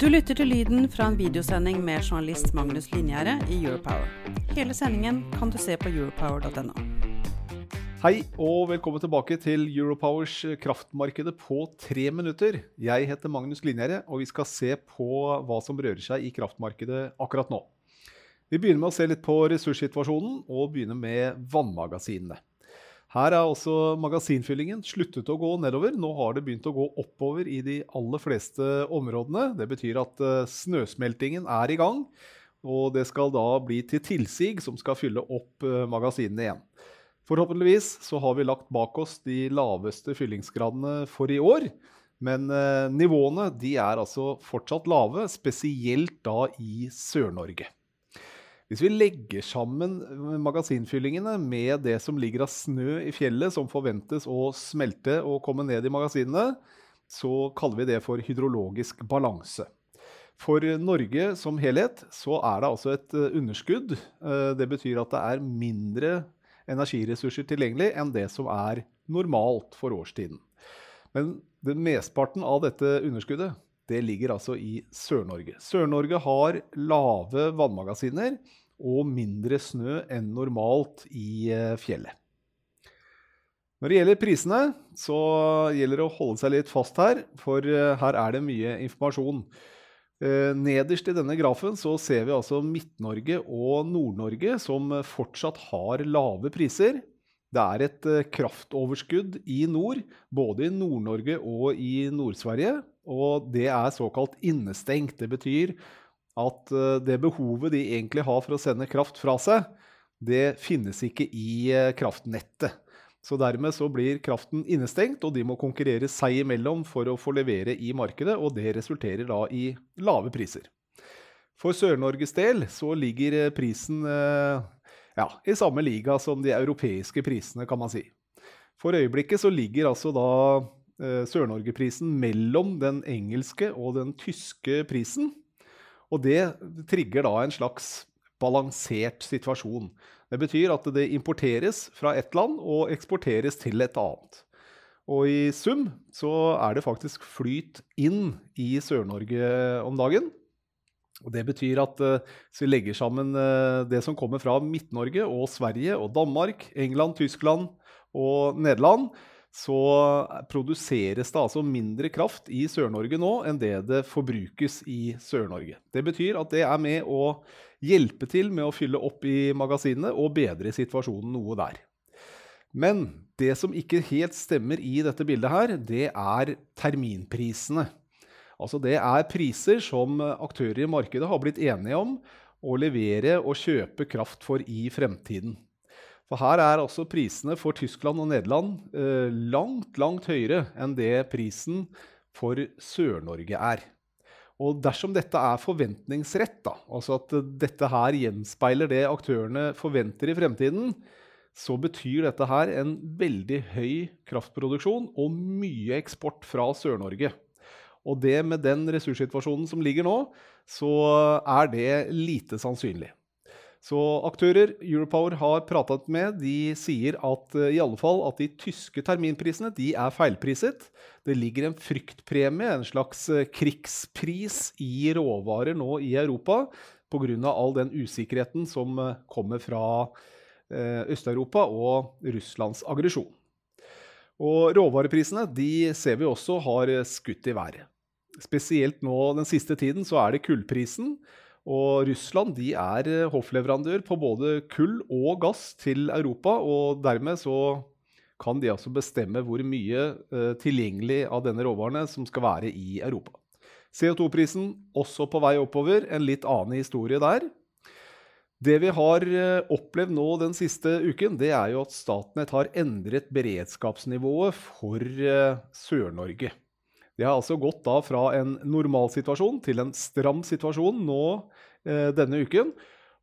Du lytter til lyden fra en videosending med journalist Magnus Linjære i Europower. Hele sendingen kan du se på europower.no. Hei og velkommen tilbake til Europowers kraftmarkedet på tre minutter. Jeg heter Magnus Linjære, og vi skal se på hva som rører seg i kraftmarkedet akkurat nå. Vi begynner med å se litt på ressurssituasjonen, og begynner med vannmagasinene. Her er også magasinfyllingen sluttet å gå nedover. Nå har det begynt å gå oppover i de aller fleste områdene. Det betyr at eh, snøsmeltingen er i gang, og det skal da bli til tilsig som skal fylle opp eh, magasinene igjen. Forhåpentligvis så har vi lagt bak oss de laveste fyllingsgradene for i år. Men eh, nivåene de er altså fortsatt lave, spesielt da i Sør-Norge. Hvis vi legger sammen magasinfyllingene med det som ligger av snø i fjellet, som forventes å smelte og komme ned i magasinene, så kaller vi det for hydrologisk balanse. For Norge som helhet så er det altså et eh, underskudd. Eh, det betyr at det er mindre energiressurser tilgjengelig enn det som er normalt for årstiden. Men den mesteparten av dette underskuddet det ligger altså i Sør-Norge. Sør-Norge har lave vannmagasiner og mindre snø enn normalt i eh, fjellet. Når det gjelder prisene, så gjelder det å holde seg litt fast her, for eh, her er det mye informasjon. Eh, nederst i denne grafen så ser vi altså Midt-Norge og Nord-Norge som fortsatt har lave priser. Det er et kraftoverskudd i nord, både i Nord-Norge og i Nord-Sverige. Og det er såkalt innestengt. Det betyr at eh, det behovet de egentlig har for å sende kraft fra seg, det finnes ikke i eh, kraftnettet. Så dermed så blir kraften innestengt, og de må konkurrere seg imellom for å få levere i markedet, og det resulterer da i lave priser. For Sør-Norges del så ligger eh, prisen ja, i samme liga som de europeiske prisene, kan man si. For øyeblikket så ligger altså da Sør-Norge-prisen mellom den engelske og den tyske prisen. Og det trigger da en slags balansert situasjon. Det betyr at det importeres fra ett land og eksporteres til et annet. Og i sum så er det faktisk flyt inn i Sør-Norge om dagen. Og Det betyr at uh, hvis vi legger sammen uh, det som kommer fra Midt-Norge og Sverige og Danmark, England, Tyskland og Nederland, så produseres det altså mindre kraft i Sør-Norge nå enn det det forbrukes i Sør-Norge. Det betyr at det er med å hjelpe til med å fylle opp i magasinene og bedre situasjonen noe der. Men det som ikke helt stemmer i dette bildet her, det er terminprisene. Altså det er priser som aktører i markedet har blitt enige om å levere og kjøpe kraft for i fremtiden. For her er også prisene for Tyskland og Nederland eh, langt, langt høyere enn det prisen for Sør-Norge er. Og dersom dette er forventningsrett, da, altså at dette her gjenspeiler det aktørene forventer i fremtiden, så betyr dette her en veldig høy kraftproduksjon og mye eksport fra Sør-Norge. Og det med den ressurssituasjonen som ligger nå, så er det lite sannsynlig. Så aktører Europower har pratet med, de sier at uh, i alle fall at de tyske terminprisene de er feilpriset. Det ligger en fryktpremie, en slags uh, krigspris, i råvarer nå i Europa pga. all den usikkerheten som uh, kommer fra Øst-Europa og Russlands aggresjon. Og råvareprisene de ser vi også har skutt i været. Spesielt nå den siste tiden så er det kullprisen og Russland de er eh, hoffleverandør på både kull og gass til Europa. Og dermed så kan de altså bestemme hvor mye uh, tilgjengelig av denne råvarene som skal være i Europa. CO2-prisen også på vei oppover. En litt annen historie der. Det vi har uh, opplevd nå den siste uken, det er jo at Statnett har endret beredskapsnivået for uh, Sør-Norge. Det har altså gått da fra en normalsituasjon til en stram situasjon nå eh, denne uken.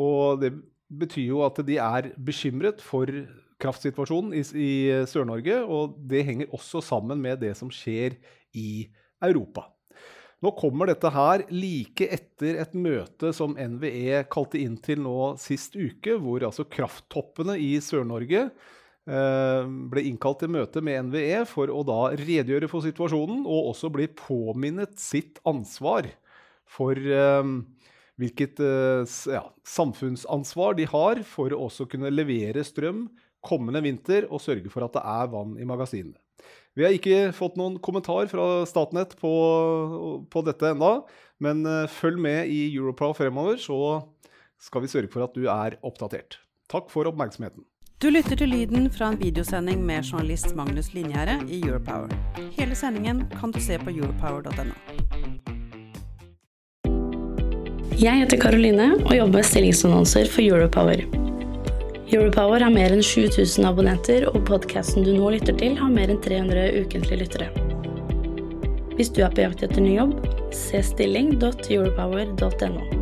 Og det betyr jo at de er bekymret for kraftsituasjonen i, i Sør-Norge, og det henger også sammen med det som skjer i Europa. Nå kommer dette her like etter et møte som NVE kalte inn til nå sist uke, hvor altså krafttoppene i Sør-Norge ble innkalt til møte med NVE for å da redegjøre for situasjonen, og også bli påminnet sitt ansvar for eh, hvilket eh, ja, samfunnsansvar de har for å også kunne levere strøm kommende vinter og sørge for at det er vann i magasinene. Vi har ikke fått noen kommentar fra Statnett på, på dette enda, men eh, følg med i Europower fremover, så skal vi sørge for at du er oppdatert. Takk for oppmerksomheten. Du lytter til lyden fra en videosending med journalist Magnus Linjære i Europower. Hele sendingen kan du se på europower.no. Jeg heter Karoline og jobber med stillingsannonser for Europower. Europower har mer enn 7000 abonnenter, og podkasten du nå lytter til, har mer enn 300 ukentlige lyttere. Hvis du er på jakt etter ny jobb, se stilling.europower.no.